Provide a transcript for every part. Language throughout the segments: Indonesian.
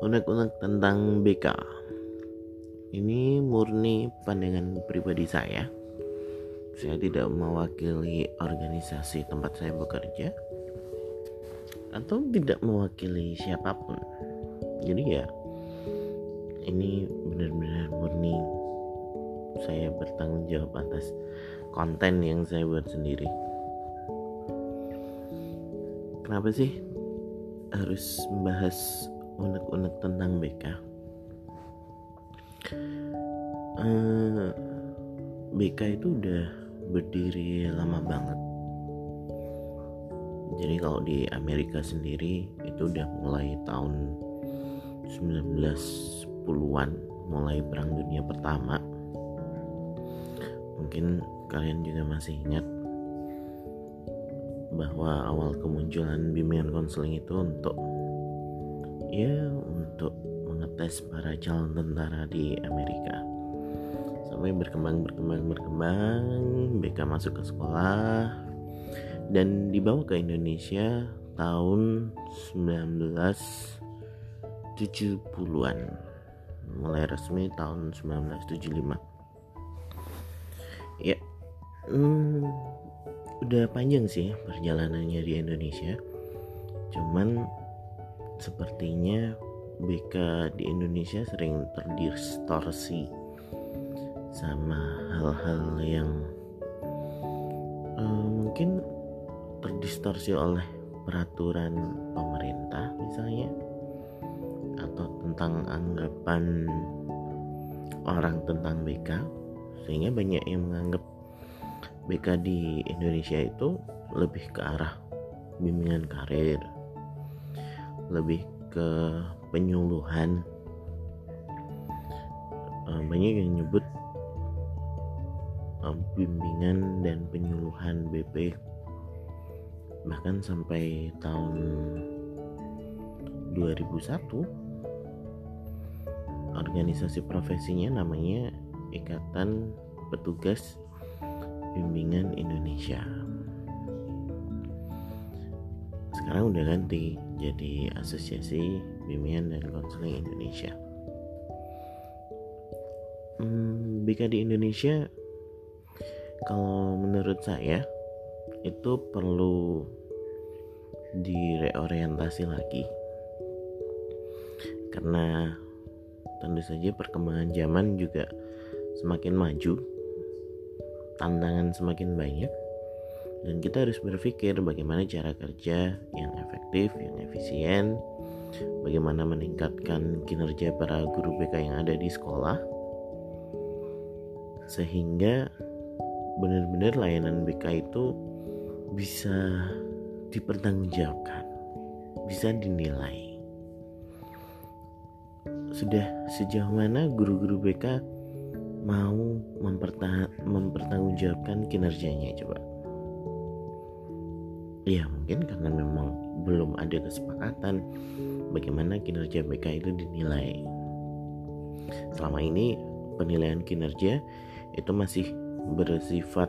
unek-unek tentang BK ini murni pandangan pribadi saya. Saya tidak mewakili organisasi tempat saya bekerja. Atau tidak mewakili siapa pun. Jadi ya ini benar-benar murni saya bertanggung jawab atas konten yang saya buat sendiri. Kenapa sih harus membahas unek-unek tentang BK uh, eh, BK itu udah berdiri lama banget. Jadi kalau di Amerika sendiri itu udah mulai tahun 1910-an mulai perang dunia pertama. Mungkin kalian juga masih ingat bahwa awal kemunculan bimbingan konseling itu untuk ya untuk mengetes para calon tentara di Amerika. Sampai berkembang berkembang berkembang BK masuk ke sekolah dan dibawa ke Indonesia tahun 1970-an mulai resmi tahun 1975 ya hmm, udah panjang sih perjalanannya di Indonesia. Cuman sepertinya BK di Indonesia sering terdistorsi sama hal-hal yang uh, mungkin terdistorsi oleh peraturan pemerintah misalnya atau tentang anggapan orang tentang BK sehingga banyak yang menganggap BK di Indonesia itu lebih ke arah bimbingan karir lebih ke penyuluhan. Uh, banyak yang nyebut uh, bimbingan dan penyuluhan BP bahkan sampai tahun 2001 organisasi profesinya namanya Ikatan Petugas Bimbingan Indonesia sekarang udah ganti jadi Asosiasi Bimbingan dan Konseling Indonesia. Hmm, BK di Indonesia kalau menurut saya itu perlu direorientasi lagi karena tentu saja perkembangan zaman juga semakin maju tantangan semakin banyak dan kita harus berpikir bagaimana cara kerja yang efektif, yang efisien, bagaimana meningkatkan kinerja para guru BK yang ada di sekolah, sehingga benar-benar layanan BK itu bisa dipertanggungjawabkan, bisa dinilai. Sudah sejauh mana guru-guru BK mau mempertanggungjawabkan kinerjanya coba? Ya mungkin karena memang belum ada kesepakatan bagaimana kinerja BK itu dinilai. Selama ini penilaian kinerja itu masih bersifat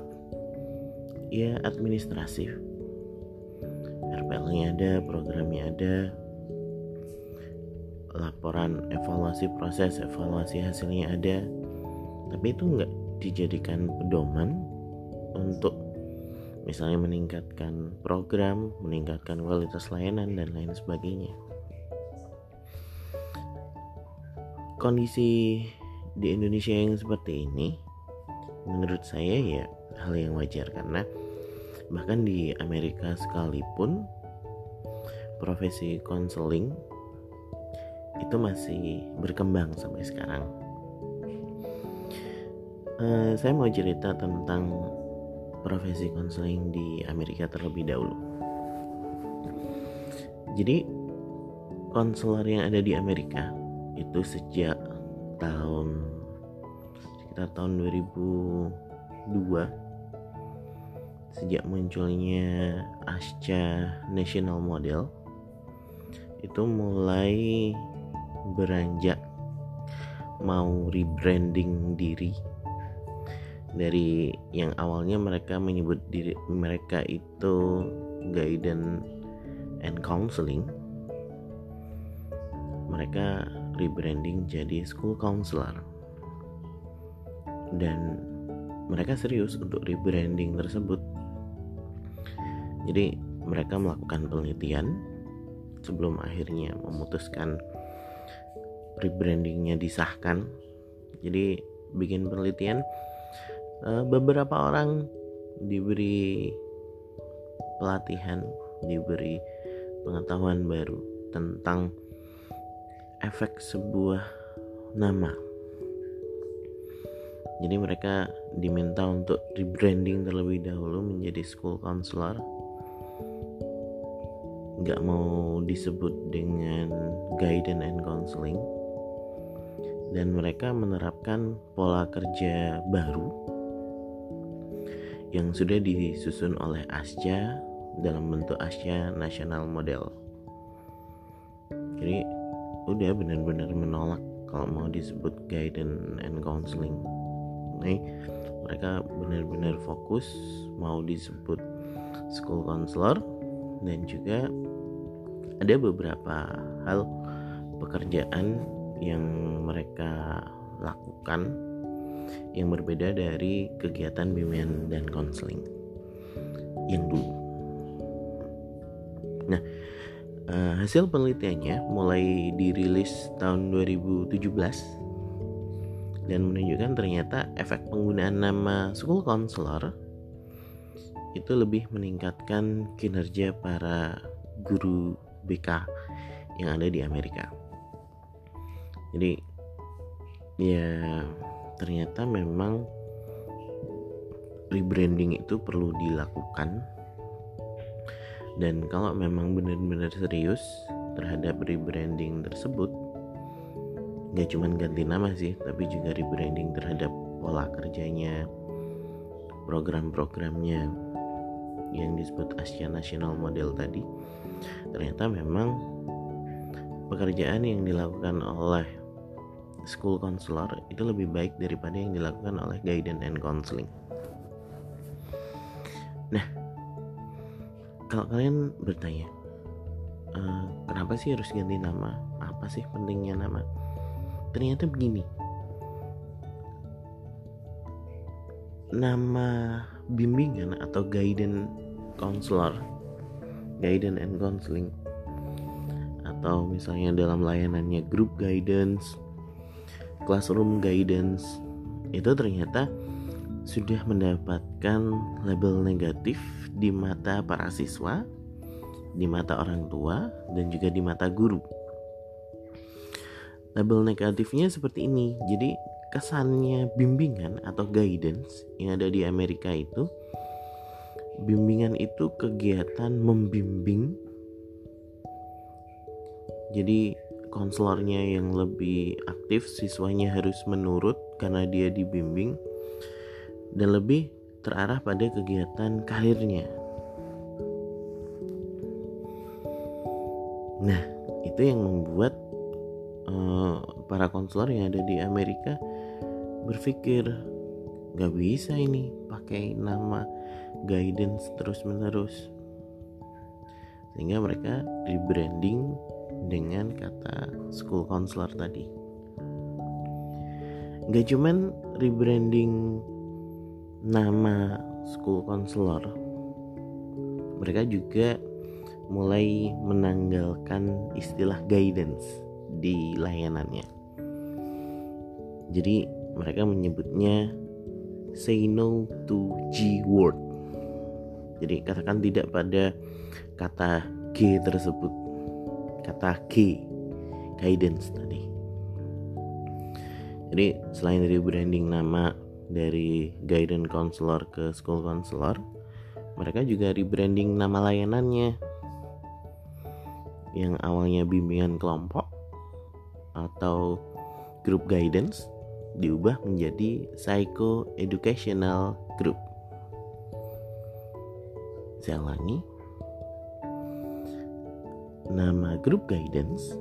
ya administratif RPL-nya ada programnya ada laporan evaluasi proses evaluasi hasilnya ada. Tapi itu nggak dijadikan pedoman untuk misalnya meningkatkan program, meningkatkan kualitas layanan dan lain sebagainya. Kondisi di Indonesia yang seperti ini menurut saya ya hal yang wajar karena bahkan di Amerika sekalipun profesi konseling itu masih berkembang sampai sekarang. Uh, saya mau cerita tentang profesi konseling di Amerika terlebih dahulu. Jadi konselor yang ada di Amerika itu sejak tahun sekitar tahun 2002 sejak munculnya ASCA National Model itu mulai beranjak mau rebranding diri dari yang awalnya mereka menyebut diri mereka itu guidance and counseling. Mereka rebranding jadi school counselor. Dan mereka serius untuk rebranding tersebut. Jadi mereka melakukan penelitian sebelum akhirnya memutuskan rebrandingnya disahkan. Jadi bikin penelitian beberapa orang diberi pelatihan diberi pengetahuan baru tentang efek sebuah nama. Jadi mereka diminta untuk rebranding terlebih dahulu menjadi school counselor. Gak mau disebut dengan guidance and counseling. Dan mereka menerapkan pola kerja baru yang sudah disusun oleh ASJA dalam bentuk Asia National Model. Jadi udah benar-benar menolak kalau mau disebut guidance and counseling. Nih mereka benar-benar fokus mau disebut school counselor dan juga ada beberapa hal pekerjaan yang mereka lakukan yang berbeda dari kegiatan bimbingan dan konseling yang dulu. Nah, uh, hasil penelitiannya mulai dirilis tahun 2017 dan menunjukkan ternyata efek penggunaan nama school counselor itu lebih meningkatkan kinerja para guru BK yang ada di Amerika. Jadi ya ternyata memang rebranding itu perlu dilakukan. Dan kalau memang benar-benar serius terhadap rebranding tersebut nggak cuma ganti nama sih tapi juga rebranding terhadap pola kerjanya program-programnya yang disebut Asia National Model tadi ternyata memang pekerjaan yang dilakukan oleh school counselor itu lebih baik daripada yang dilakukan oleh guidance and counseling. Nah kalau kalian bertanya uh, kenapa sih harus ganti nama? Apa sih pentingnya nama? Ternyata begini. Nama bimbingan atau guidance counselor guidance and counseling atau misalnya dalam layanannya group guidance classroom guidance itu ternyata sudah mendapatkan label negatif di mata para siswa, di mata orang tua, dan juga di mata guru. Label negatifnya seperti ini, jadi kesannya bimbingan atau guidance yang ada di Amerika itu, bimbingan itu kegiatan membimbing. Jadi konselornya yang lebih aktif, siswanya harus menurut karena dia dibimbing dan lebih terarah pada kegiatan karirnya. Nah, itu yang membuat uh, para konselor yang ada di Amerika berpikir gak bisa ini pakai nama guidance terus menerus sehingga mereka rebranding dengan kata school counselor tadi. Gak cuman rebranding nama school counselor mereka juga mulai menanggalkan istilah guidance di layanannya. Jadi mereka menyebutnya say no to G word. Jadi katakan tidak pada kata G tersebut kata G guidance tadi. Jadi selain dari branding nama dari guidance counselor ke school counselor mereka juga rebranding nama layanannya. Yang awalnya bimbingan kelompok atau group guidance diubah menjadi psycho educational group. Saya ulangi nama group guidance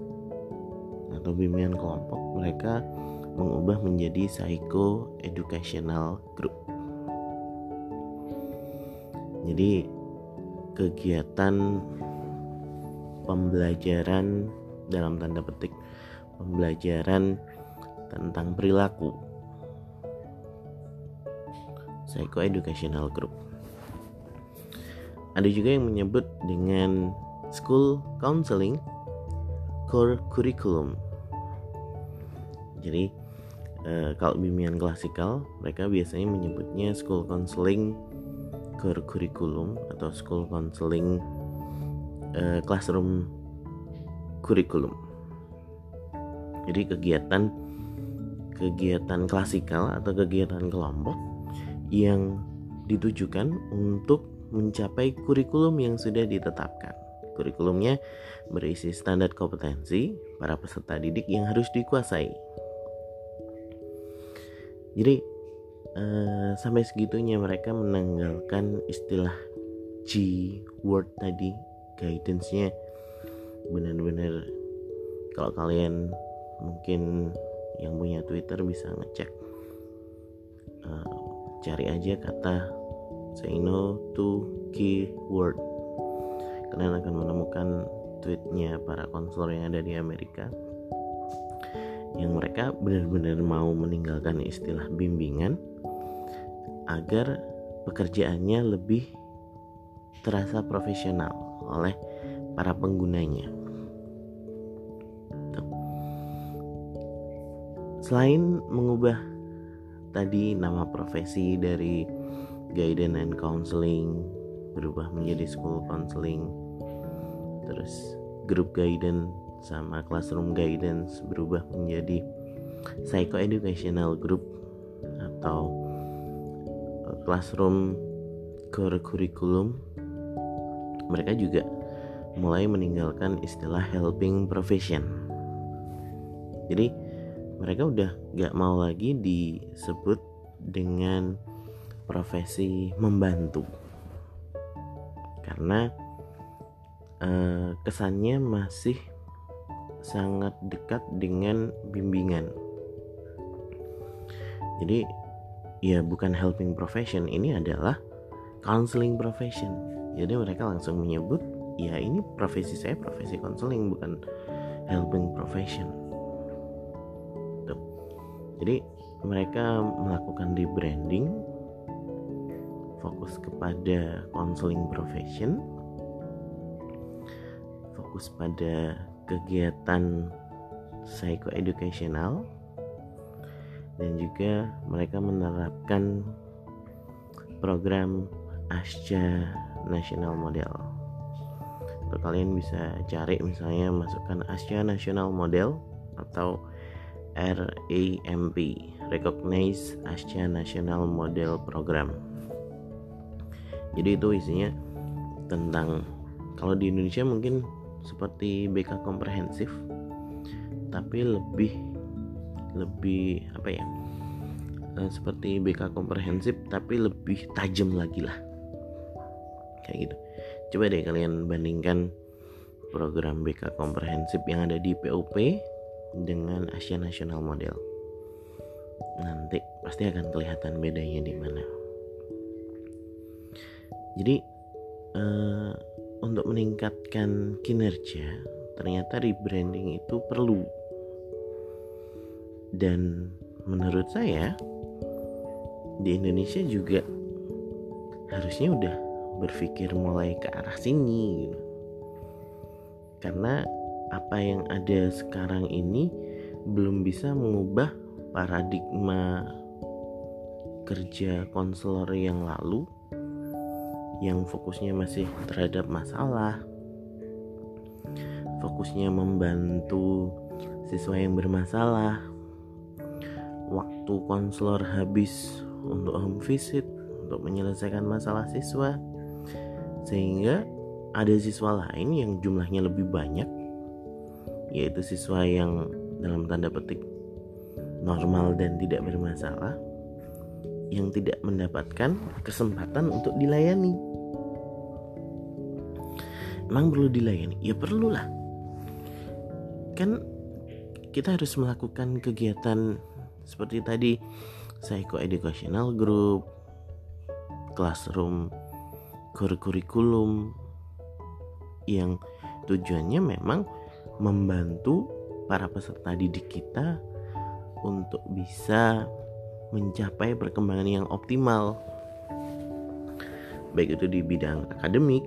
atau bimbingan kelompok mereka mengubah menjadi psycho educational group. Jadi kegiatan pembelajaran dalam tanda petik pembelajaran tentang perilaku psychoeducational group ada juga yang menyebut dengan school counseling core curriculum jadi eh, kalau bimbingan klasikal mereka biasanya menyebutnya school counseling core curriculum atau school counseling eh, classroom curriculum jadi kegiatan kegiatan klasikal atau kegiatan kelompok yang ditujukan untuk mencapai kurikulum yang sudah ditetapkan. Kurikulumnya berisi standar kompetensi para peserta didik yang harus dikuasai. Jadi eh, sampai segitunya mereka menanggalkan istilah G word tadi guidance-nya benar-benar kalau kalian mungkin yang punya Twitter bisa ngecek uh, cari aja kata say no to keyword kalian akan menemukan tweetnya para konselor yang ada di Amerika yang mereka benar-benar mau meninggalkan istilah bimbingan agar pekerjaannya lebih terasa profesional oleh para penggunanya. Selain mengubah tadi nama profesi dari guidance and counseling berubah menjadi school counseling terus group guidance sama classroom guidance berubah menjadi psychoeducational group atau uh, classroom curriculum. Mereka juga mulai meninggalkan istilah helping profession. Jadi mereka udah gak mau lagi disebut dengan profesi membantu. Karena eh, kesannya masih sangat dekat dengan bimbingan. Jadi ya bukan helping profession ini adalah counseling profession. Jadi mereka langsung menyebut ya ini profesi saya profesi counseling bukan helping profession. Jadi mereka melakukan rebranding fokus kepada counseling profession fokus pada kegiatan psychoeducational dan juga mereka menerapkan program ASCA National Model. Atau kalian bisa cari misalnya masukkan ASCA National Model atau RAMP Recognize Asia National Model Program. Jadi itu isinya tentang kalau di Indonesia mungkin seperti BK komprehensif tapi lebih lebih apa ya eh, seperti BK komprehensif tapi lebih tajam lagi lah kayak gitu coba deh kalian bandingkan program BK komprehensif yang ada di PUP dengan Asia National Model. Nanti pasti akan kelihatan bedanya di mana. Jadi uh, untuk meningkatkan kinerja ternyata rebranding itu perlu. Dan menurut saya di Indonesia juga harusnya udah berpikir mulai ke arah sini gitu. Karena apa yang ada sekarang ini belum bisa mengubah paradigma kerja konselor yang lalu yang fokusnya masih terhadap masalah. Fokusnya membantu siswa yang bermasalah. Waktu konselor habis untuk home visit untuk menyelesaikan masalah siswa. Sehingga ada siswa lain yang jumlahnya lebih banyak yaitu siswa yang dalam tanda petik normal dan tidak bermasalah yang tidak mendapatkan kesempatan untuk dilayani. Emang perlu dilayani? Ya perlulah. Kan kita harus melakukan kegiatan seperti tadi psycho-educational group, classroom, kurikulum yang tujuannya memang membantu para peserta didik kita untuk bisa mencapai perkembangan yang optimal. Baik itu di bidang akademik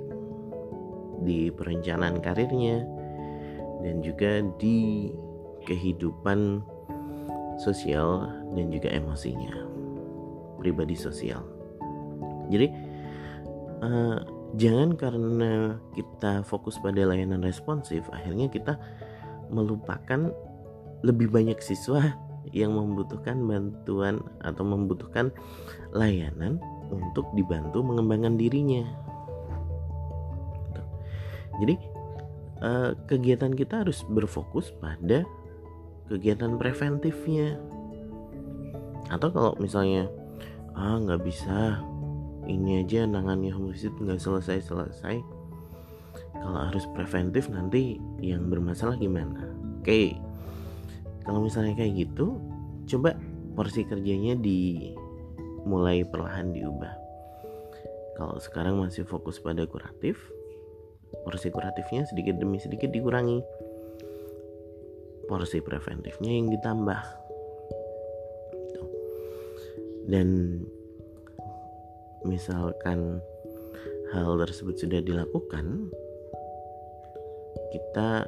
di perencanaan karirnya dan juga di kehidupan sosial dan juga emosinya pribadi sosial. Jadi uh, jangan karena kita fokus pada layanan responsif akhirnya kita melupakan lebih banyak siswa yang membutuhkan bantuan atau membutuhkan layanan untuk dibantu mengembangkan dirinya. Jadi eh, kegiatan kita harus berfokus pada kegiatan preventifnya. Atau kalau misalnya ah nggak bisa ini aja nangannya homosid nggak selesai selesai kalau harus preventif nanti yang bermasalah gimana oke kalau misalnya kayak gitu coba porsi kerjanya dimulai perlahan diubah. Kalau sekarang masih fokus pada kuratif porsi kuratifnya sedikit demi sedikit dikurangi. Porsi preventifnya yang ditambah. Dan misalkan hal tersebut sudah dilakukan kita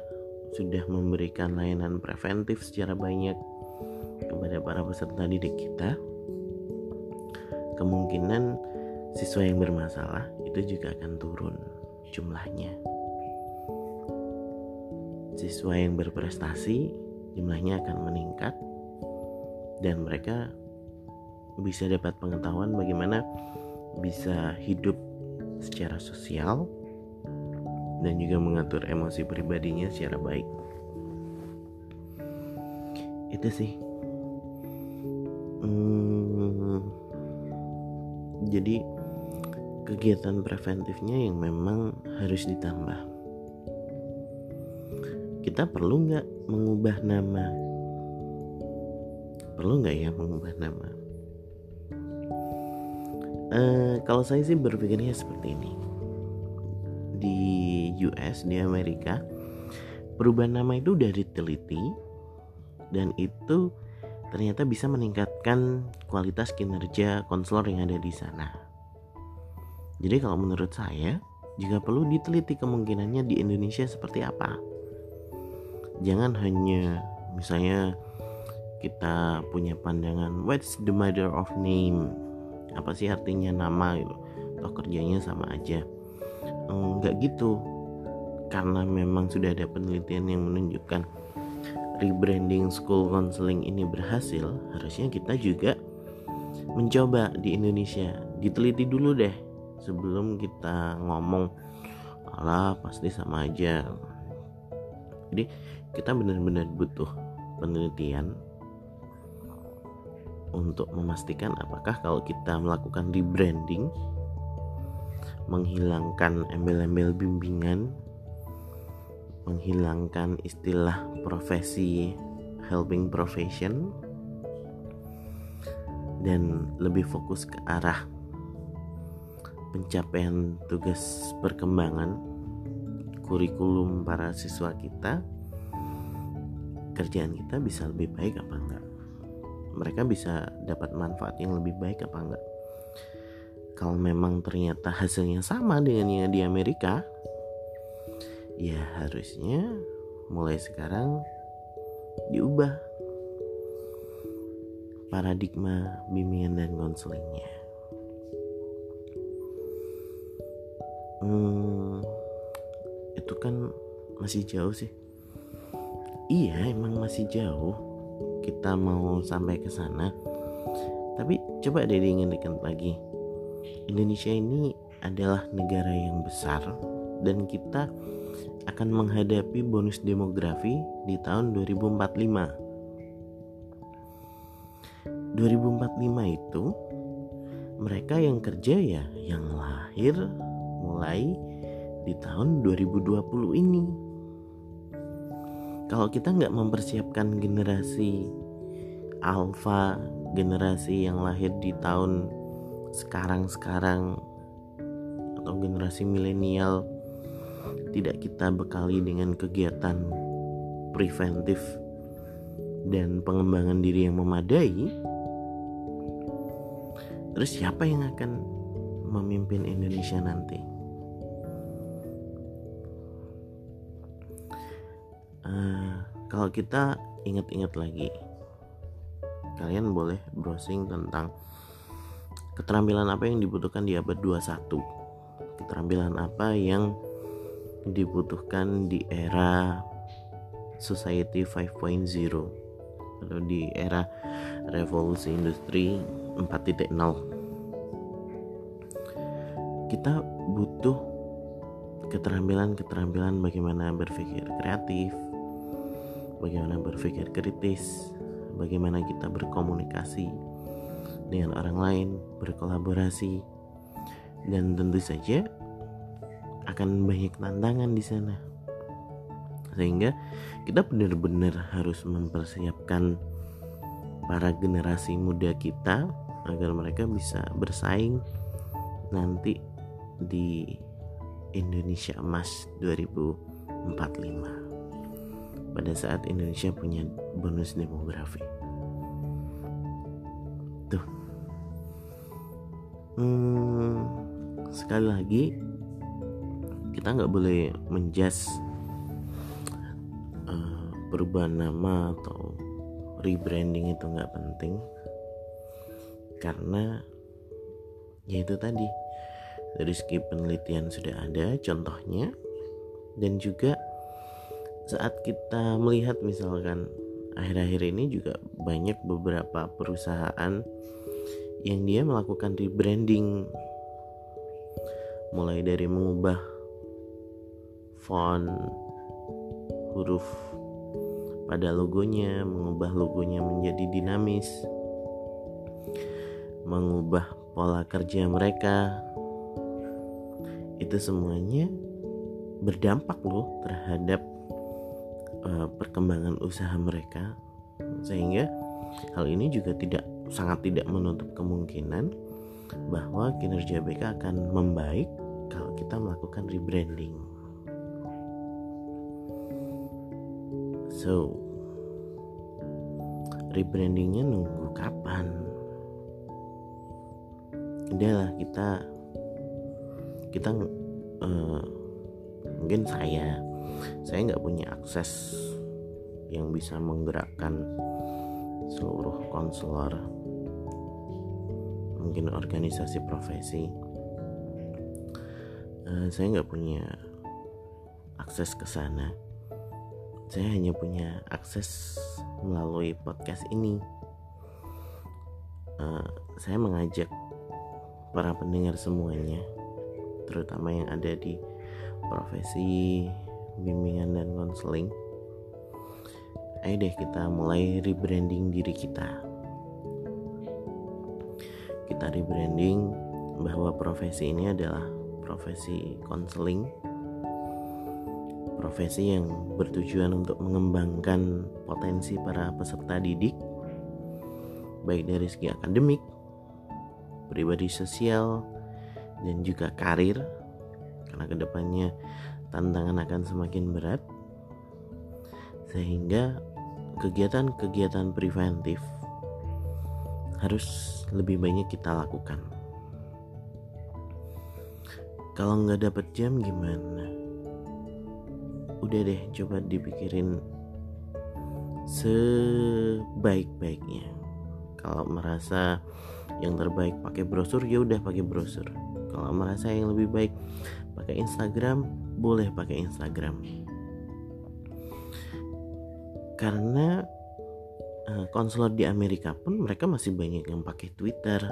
sudah memberikan layanan preventif secara banyak kepada para peserta didik kita, kemungkinan siswa yang bermasalah itu juga akan turun jumlahnya. Siswa yang berprestasi jumlahnya akan meningkat dan mereka bisa dapat pengetahuan bagaimana bisa hidup secara sosial dan juga mengatur emosi pribadinya secara baik. Itu sih. Hmm, jadi kegiatan preventifnya yang memang harus ditambah. Kita perlu nggak mengubah nama? Perlu nggak ya mengubah nama? Uh, kalau saya sih berpikirnya seperti ini US di Amerika perubahan nama itu udah diteliti dan itu ternyata bisa meningkatkan kualitas kinerja konselor yang ada di sana. Jadi kalau menurut saya juga perlu diteliti kemungkinannya di Indonesia seperti apa. Jangan hanya misalnya kita punya pandangan what's the matter of name apa sih artinya nama gitu kerjanya sama aja enggak gitu karena memang sudah ada penelitian yang menunjukkan rebranding school counseling ini berhasil harusnya kita juga mencoba di Indonesia. Diteliti dulu deh sebelum kita ngomong alah pasti sama aja. Jadi kita benar-benar butuh penelitian untuk memastikan apakah kalau kita melakukan rebranding menghilangkan embel-embel bimbingan, menghilangkan istilah profesi helping profession dan lebih fokus ke arah pencapaian tugas perkembangan kurikulum para siswa kita kerjaan kita bisa lebih baik apa enggak? Mereka bisa dapat manfaat yang lebih baik apa enggak? Kalau memang ternyata hasilnya sama dengan yang di Amerika ya harusnya mulai sekarang diubah paradigma bimbingan dan konselingnya. Hmm, itu kan masih jauh sih. Iya emang masih jauh. Kita mau sampai ke sana. Tapi coba deh diingat-ingat lagi. Indonesia ini adalah negara yang besar dan kita akan menghadapi bonus demografi di tahun 2045. 2045 itu mereka yang kerja ya yang lahir mulai di tahun 2020 ini. Kalau kita nggak mempersiapkan generasi alpha, generasi yang lahir di tahun sekarang-sekarang atau generasi milenial tidak kita bekali dengan kegiatan preventif dan pengembangan diri yang memadai, terus siapa yang akan memimpin Indonesia nanti? Uh, kalau kita ingat-ingat lagi, kalian boleh browsing tentang keterampilan apa yang dibutuhkan di abad 21 keterampilan apa yang dibutuhkan di era society 5.0 atau di era revolusi industri 4.0 kita butuh keterampilan-keterampilan bagaimana berpikir kreatif bagaimana berpikir kritis bagaimana kita berkomunikasi dengan orang lain, berkolaborasi, dan tentu saja akan banyak tantangan di sana. Sehingga kita benar-benar harus mempersiapkan para generasi muda kita agar mereka bisa bersaing nanti di Indonesia Emas 2045 pada saat Indonesia punya bonus demografi. hmm, sekali lagi kita nggak boleh menjas uh, perubahan nama atau rebranding itu nggak penting. Karena ya itu tadi dari segi penelitian sudah ada contohnya. Dan juga saat kita melihat misalkan akhir-akhir ini juga banyak beberapa perusahaan yang dia melakukan rebranding. Mulai dari mengubah font huruf pada logonya, mengubah logonya menjadi dinamis, mengubah pola kerja mereka. Itu semuanya berdampak loh terhadap uh, perkembangan usaha mereka sehingga hal ini juga tidak sangat tidak menutup kemungkinan bahwa kinerja BK akan membaik kalau kita melakukan rebranding. So, rebrandingnya nunggu kapan? Udahlah kita kita uh, mungkin saya saya nggak punya akses yang bisa menggerakkan seluruh konselor mungkin organisasi profesi uh, saya nggak punya akses ke sana saya hanya punya akses melalui podcast ini. Uh, saya mengajak para pendengar semuanya terutama yang ada di profesi bimbingan dan konseling ayo deh kita mulai rebranding diri kita. Kita rebranding bahwa profesi ini adalah profesi konseling profesi yang bertujuan untuk mengembangkan potensi para peserta didik baik dari segi akademik pribadi sosial dan juga karir karena ke depannya tantangan akan semakin berat sehingga kegiatan-kegiatan preventif harus lebih banyak kita lakukan. Kalau nggak dapat jam gimana? Udah deh, coba dipikirin sebaik-baiknya. Kalau merasa yang terbaik pakai brosur ya udah pakai brosur. Kalau merasa yang lebih baik pakai Instagram, boleh pakai Instagram. Karena Eh, konselor di Amerika pun mereka masih banyak yang pakai Twitter.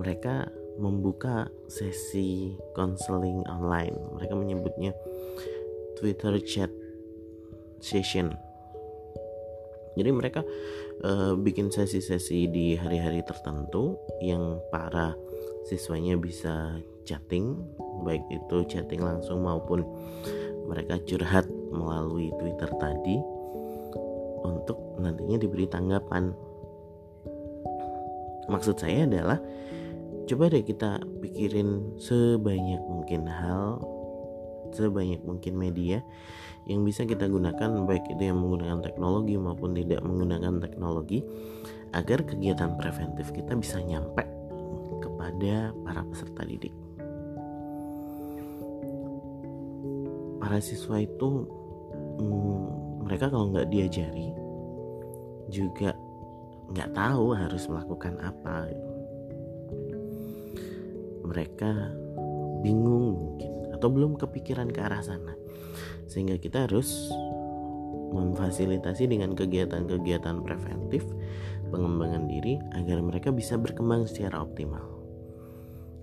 Mereka membuka sesi konseling online. Mereka menyebutnya Twitter chat session. Jadi mereka uh, bikin sesi-sesi di hari-hari tertentu yang para siswanya bisa chatting, baik itu chatting langsung maupun mereka curhat melalui Twitter tadi untuk nantinya diberi tanggapan. Maksud saya adalah coba deh kita pikirin sebanyak mungkin hal sebanyak mungkin media yang bisa kita gunakan baik itu yang menggunakan teknologi maupun tidak menggunakan teknologi agar kegiatan preventif kita bisa nyampe kepada para peserta didik. Para siswa itu hmm, mereka kalau nggak diajari juga nggak tahu harus melakukan apa. Mereka bingung mungkin atau belum kepikiran ke arah sana sehingga kita harus memfasilitasi dengan kegiatan-kegiatan preventif pengembangan diri agar mereka bisa berkembang secara optimal.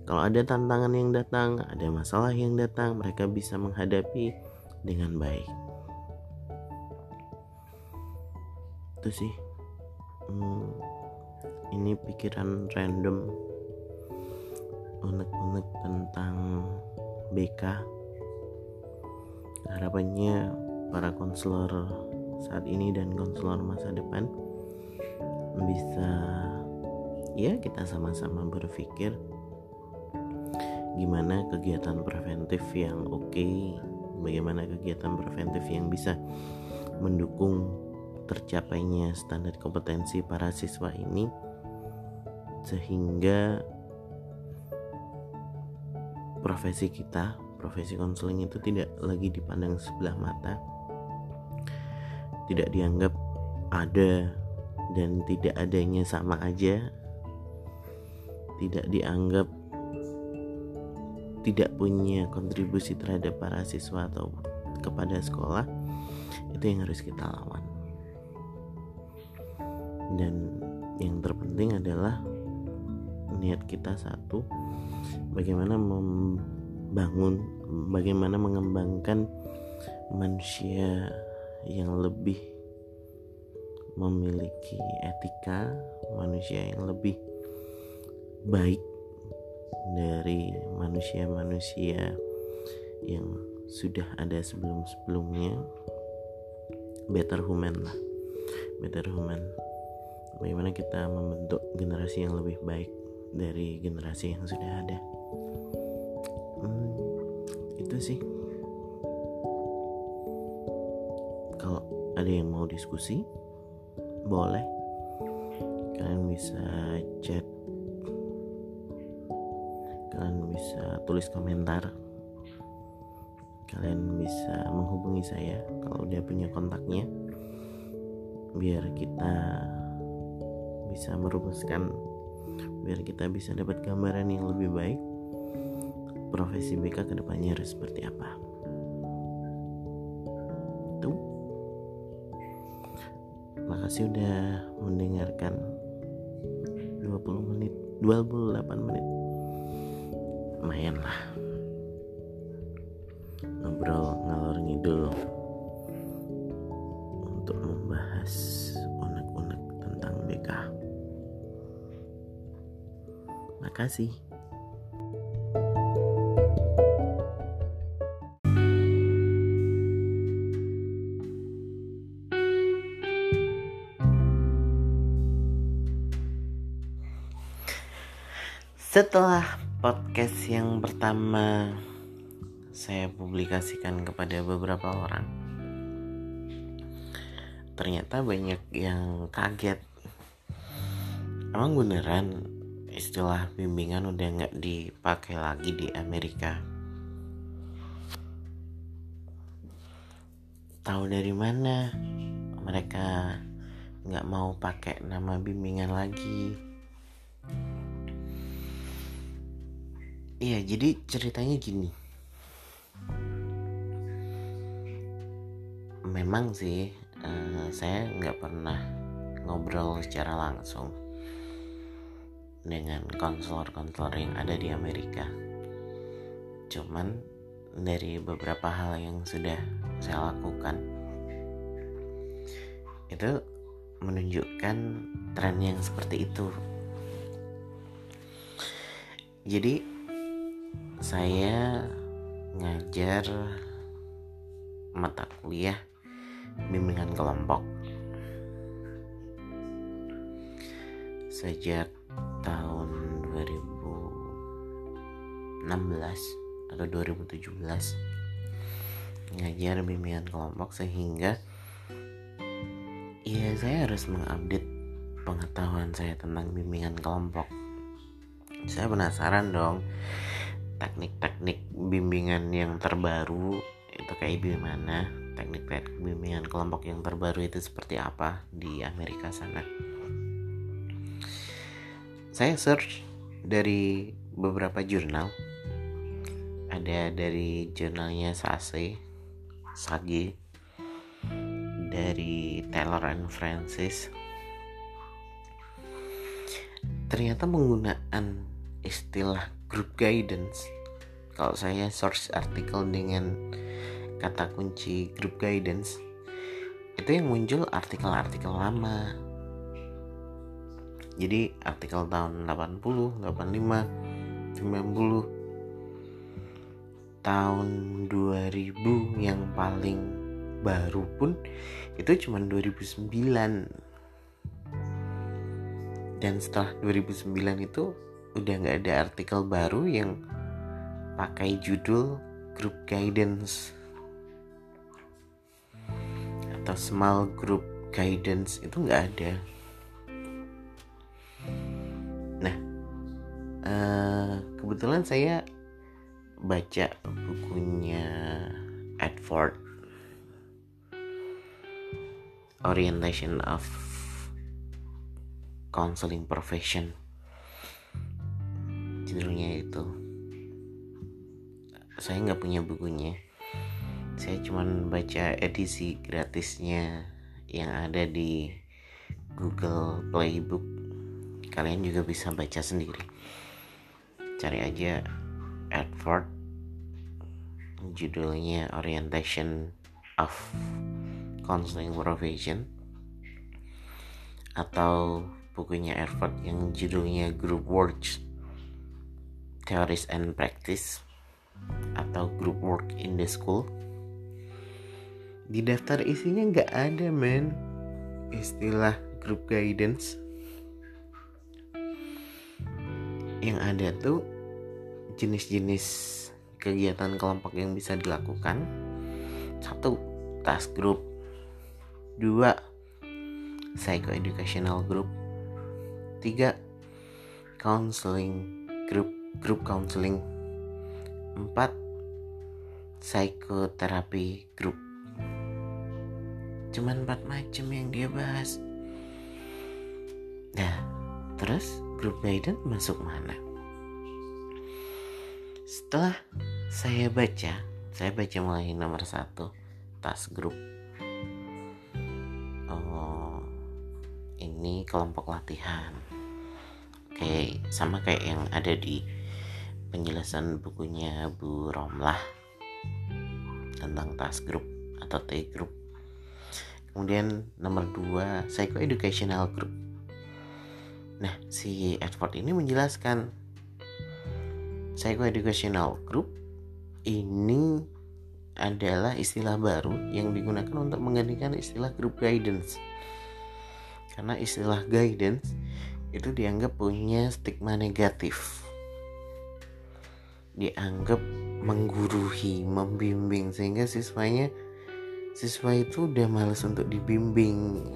Kalau ada tantangan yang datang, ada masalah yang datang, mereka bisa menghadapi dengan baik. Itu sih, hmm, ini pikiran random unek-unek tentang BK harapannya para konselor saat ini dan konselor masa depan bisa ya kita sama-sama berpikir gimana kegiatan preventif yang oke okay, bagaimana kegiatan preventif yang bisa mendukung tercapainya standar kompetensi para siswa ini sehingga profesi kita profesi konseling itu tidak lagi dipandang sebelah mata tidak dianggap ada dan tidak adanya sama aja tidak dianggap tidak punya kontribusi terhadap para siswa atau kepada sekolah itu yang harus kita lawan. Dan yang terpenting adalah niat kita satu bagaimana mem bangun bagaimana mengembangkan manusia yang lebih memiliki etika manusia yang lebih baik dari manusia-manusia yang sudah ada sebelum-sebelumnya. Better human lah. Better human. Bagaimana kita membentuk generasi yang lebih baik dari generasi yang sudah ada. Sih. Kalau ada yang mau diskusi boleh. Kalian bisa chat. Kalian bisa tulis komentar. Kalian bisa menghubungi saya kalau udah punya kontaknya biar kita bisa merumuskan biar kita bisa dapat gambaran yang lebih baik profesi BK ke depannya harus seperti apa. Tuh makasih udah mendengarkan 20 menit 28 menit. Lumayan lah makasih Setelah podcast yang pertama saya publikasikan kepada beberapa orang, ternyata banyak yang kaget. Emang beneran istilah bimbingan udah nggak dipakai lagi di Amerika? Tahu dari mana mereka nggak mau pakai nama bimbingan lagi? Iya, jadi ceritanya gini. Memang sih, uh, saya nggak pernah ngobrol secara langsung dengan konselor-konselor yang ada di Amerika. Cuman dari beberapa hal yang sudah saya lakukan itu menunjukkan tren yang seperti itu. Jadi saya ngajar mata kuliah bimbingan kelompok sejak tahun 2016 atau 2017 ngajar bimbingan kelompok sehingga ya saya harus mengupdate pengetahuan saya tentang bimbingan kelompok. Saya penasaran dong teknik-teknik bimbingan yang terbaru itu kayak gimana? Teknik-teknik bimbingan kelompok yang terbaru itu seperti apa di Amerika sana saya search dari beberapa jurnal. Ada dari jurnalnya Sase Sage dari Taylor and Francis. Ternyata penggunaan istilah group guidance kalau saya search artikel dengan kata kunci group guidance itu yang muncul artikel-artikel lama jadi artikel tahun 80, 85, 90 tahun 2000 yang paling baru pun itu cuma 2009 dan setelah 2009 itu udah nggak ada artikel baru yang pakai judul group guidance. Atau small group guidance itu nggak ada uh, kebetulan saya baca bukunya Edward Orientation of Counseling Profession. Judulnya itu. Saya nggak punya bukunya. Saya cuman baca edisi gratisnya yang ada di Google Playbook. Kalian juga bisa baca sendiri cari aja Edward. Judulnya Orientation of Counseling Profession. Atau bukunya Edward yang judulnya Group Works Theories and Practice. Atau Group Work in the School. Di daftar isinya nggak ada men. Istilah group guidance. Yang ada tuh jenis-jenis kegiatan kelompok yang bisa dilakukan. Satu task group. Dua psychoeducational group. Tiga counseling group group counseling. Empat psikoterapi group. Cuman empat macam yang dia bahas. Nah terus grup guidance masuk mana setelah saya baca saya baca mulai nomor satu tas grup oh ini kelompok latihan. Oke sama kayak yang ada di penjelasan bukunya Bu Romlah tentang tas grup atau T group. Kemudian nomor dua psycho educational group. Nah, si Edward ini menjelaskan psychoeducational group ini adalah istilah baru yang digunakan untuk menggantikan istilah group guidance. Karena istilah guidance itu dianggap punya stigma negatif. Dianggap menggurui, membimbing sehingga siswanya siswa itu udah males untuk dibimbing.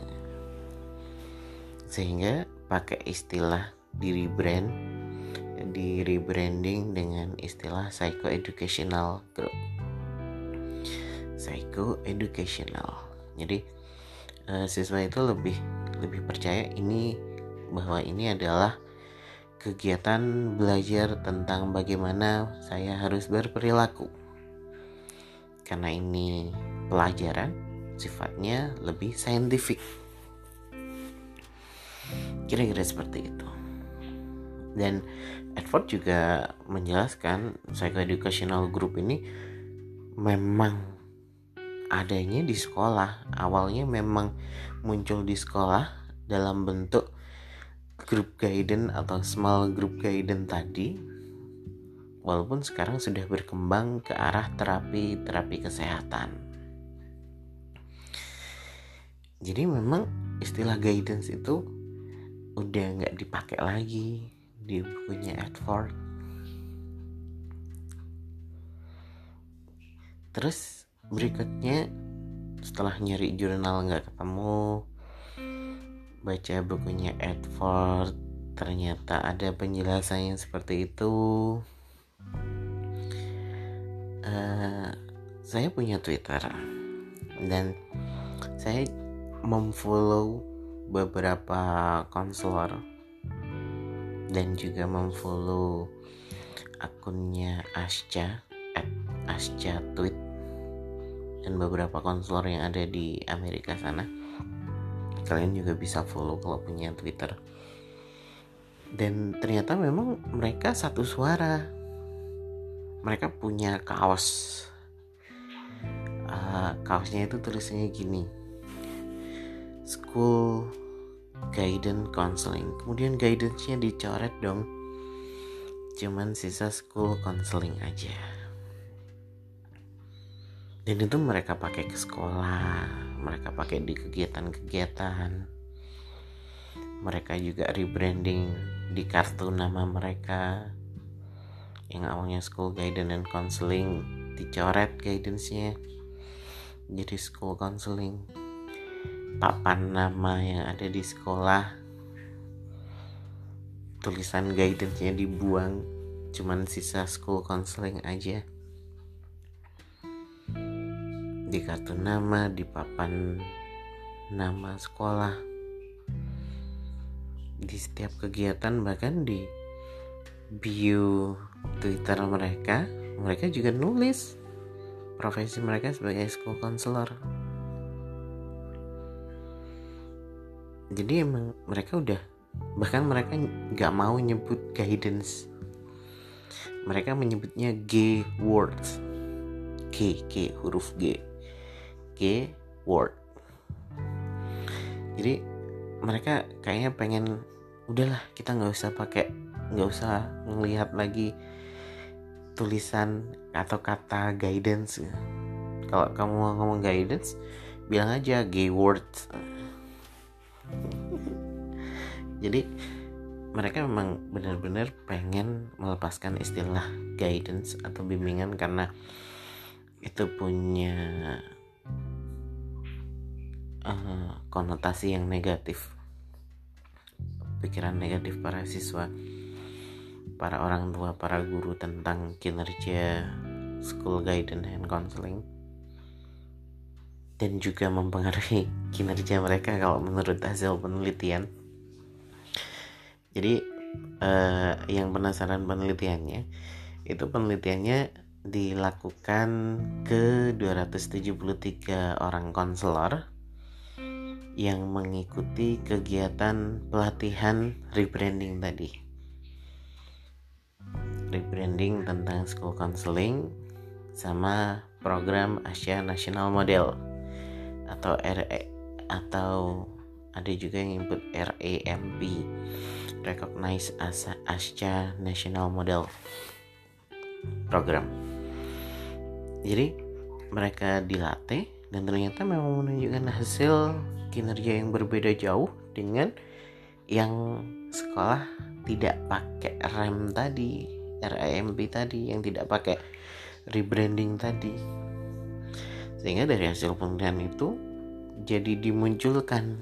Sehingga pakai istilah di rebrand di rebranding dengan istilah psycho educational group. Psycho educational. Jadi uh, siswa itu lebih lebih percaya ini bahwa ini adalah kegiatan belajar tentang bagaimana saya harus berperilaku. Karena ini pelajaran sifatnya lebih saintifik. Kira-kira seperti itu. Dan Edward juga menjelaskan psychoeducational group ini memang adanya di sekolah. Awalnya memang muncul di sekolah dalam bentuk group guidance atau small group guidance tadi. Walaupun sekarang sudah berkembang ke arah terapi terapi kesehatan. Jadi memang istilah guidance itu udah nggak dipakai lagi di bukunya Edward. Terus berikutnya setelah nyari jurnal nggak ketemu baca bukunya Edward ternyata ada penjelasan yang seperti itu. Uh, saya punya Twitter dan saya memfollow beberapa konselor dan juga memfollow akunnya Asca at Asca Tweet dan beberapa konselor yang ada di Amerika sana. Kalian juga bisa follow kalau punya Twitter. Dan ternyata memang mereka satu suara. Mereka punya kaos. Uh, kaosnya itu tulisannya gini. School guidance counseling. Kemudian guidance-nya dicoret dong. Cuman sisa school counseling aja. Dan itu mereka pakai ke sekolah mereka pakai di kegiatan-kegiatan. Mereka juga rebranding di kartu nama mereka. Yang awalnya school guidance and counseling dicoret guidance-nya jadi school counseling papan nama yang ada di sekolah. Tulisan guidance-nya dibuang cuman sisa school counseling aja. Di kartu nama di papan nama sekolah. Di setiap kegiatan bahkan di bio Twitter mereka mereka juga nulis profesi mereka sebagai school counselor jadi emang mereka udah bahkan mereka nggak mau nyebut guidance. Mereka menyebutnya G words. G G huruf G. G word. Jadi mereka kayaknya pengen udahlah kita nggak usah pakai nggak usah ngelihat lagi tulisan atau kata guidance. Kalau kamu mau ngomong guidance bilang aja G word jadi mereka memang benar-benar pengen melepaskan istilah guidance atau bimbingan karena itu punya uh, konotasi yang negatif. Pikiran negatif para siswa para orang tua para guru tentang kinerja school guidance and counseling dan juga mempengaruhi kinerja mereka kalau menurut hasil penelitian jadi uh, yang penasaran penelitiannya itu penelitiannya dilakukan ke 273 orang konselor yang mengikuti kegiatan pelatihan rebranding tadi. Rebranding tentang school counseling sama program Asia National Model atau RE atau ada juga yang nyebut RAMP Recognize as Asia National Model program. Jadi mereka dilatih dan ternyata memang menunjukkan hasil kinerja yang berbeda jauh dengan yang sekolah tidak pakai rem tadi RAMP tadi yang tidak pakai rebranding tadi sehingga dari hasil penelitian itu jadi dimunculkan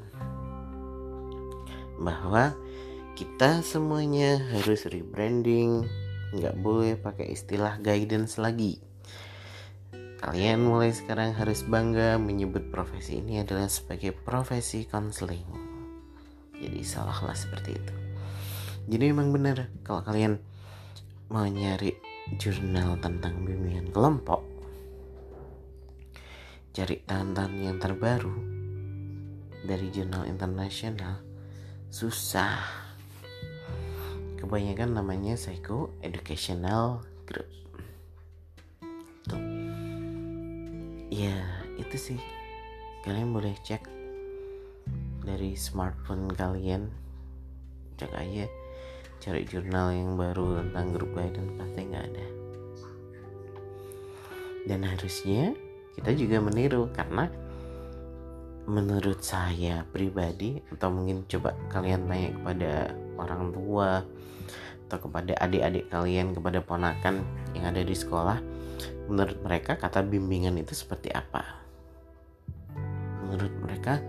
bahwa kita semuanya harus rebranding nggak boleh pakai istilah guidance lagi Kalian mulai sekarang harus bangga menyebut profesi ini adalah sebagai profesi konseling. Jadi salahlah seperti itu. Jadi memang benar kalau kalian mau nyari jurnal tentang bimbingan kelompok, cari tantan yang terbaru dari jurnal internasional susah. Kebanyakan namanya Psycho Educational Group. ya itu sih kalian boleh cek dari smartphone kalian cek aja cari jurnal yang baru tentang grup guidance pasti nggak ada dan harusnya kita juga meniru karena menurut saya pribadi atau mungkin coba kalian tanya kepada orang tua atau kepada adik-adik kalian kepada ponakan yang ada di sekolah menurut mereka kata bimbingan itu seperti apa? Menurut mereka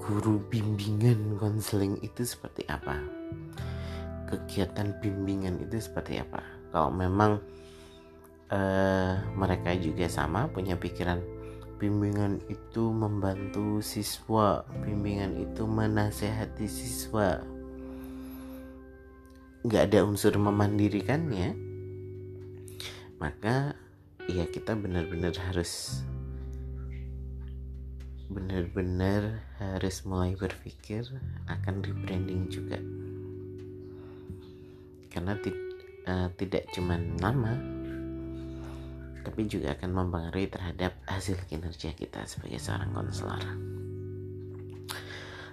guru bimbingan konseling itu seperti apa? Kegiatan bimbingan itu seperti apa? Kalau memang uh, mereka juga sama punya pikiran. Bimbingan itu membantu siswa. Bimbingan itu menasehati siswa. Nggak ada unsur memandirikannya maka ya kita benar-benar harus benar-benar harus mulai berpikir akan rebranding juga. Karena uh, tidak cuma nama tapi juga akan mempengaruhi terhadap hasil kinerja kita sebagai seorang konselor.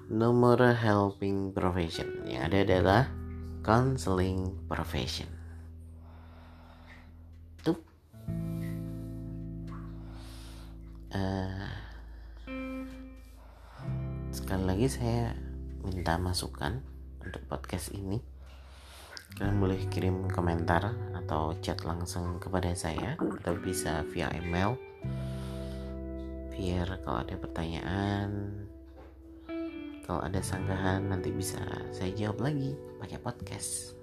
Nomor helping profession. Yang ada adalah counseling profession. Uh, sekali lagi saya minta masukan untuk podcast ini kalian boleh kirim komentar atau chat langsung kepada saya atau bisa via email. Biar kalau ada pertanyaan kalau ada sanggahan nanti bisa saya jawab lagi pakai podcast.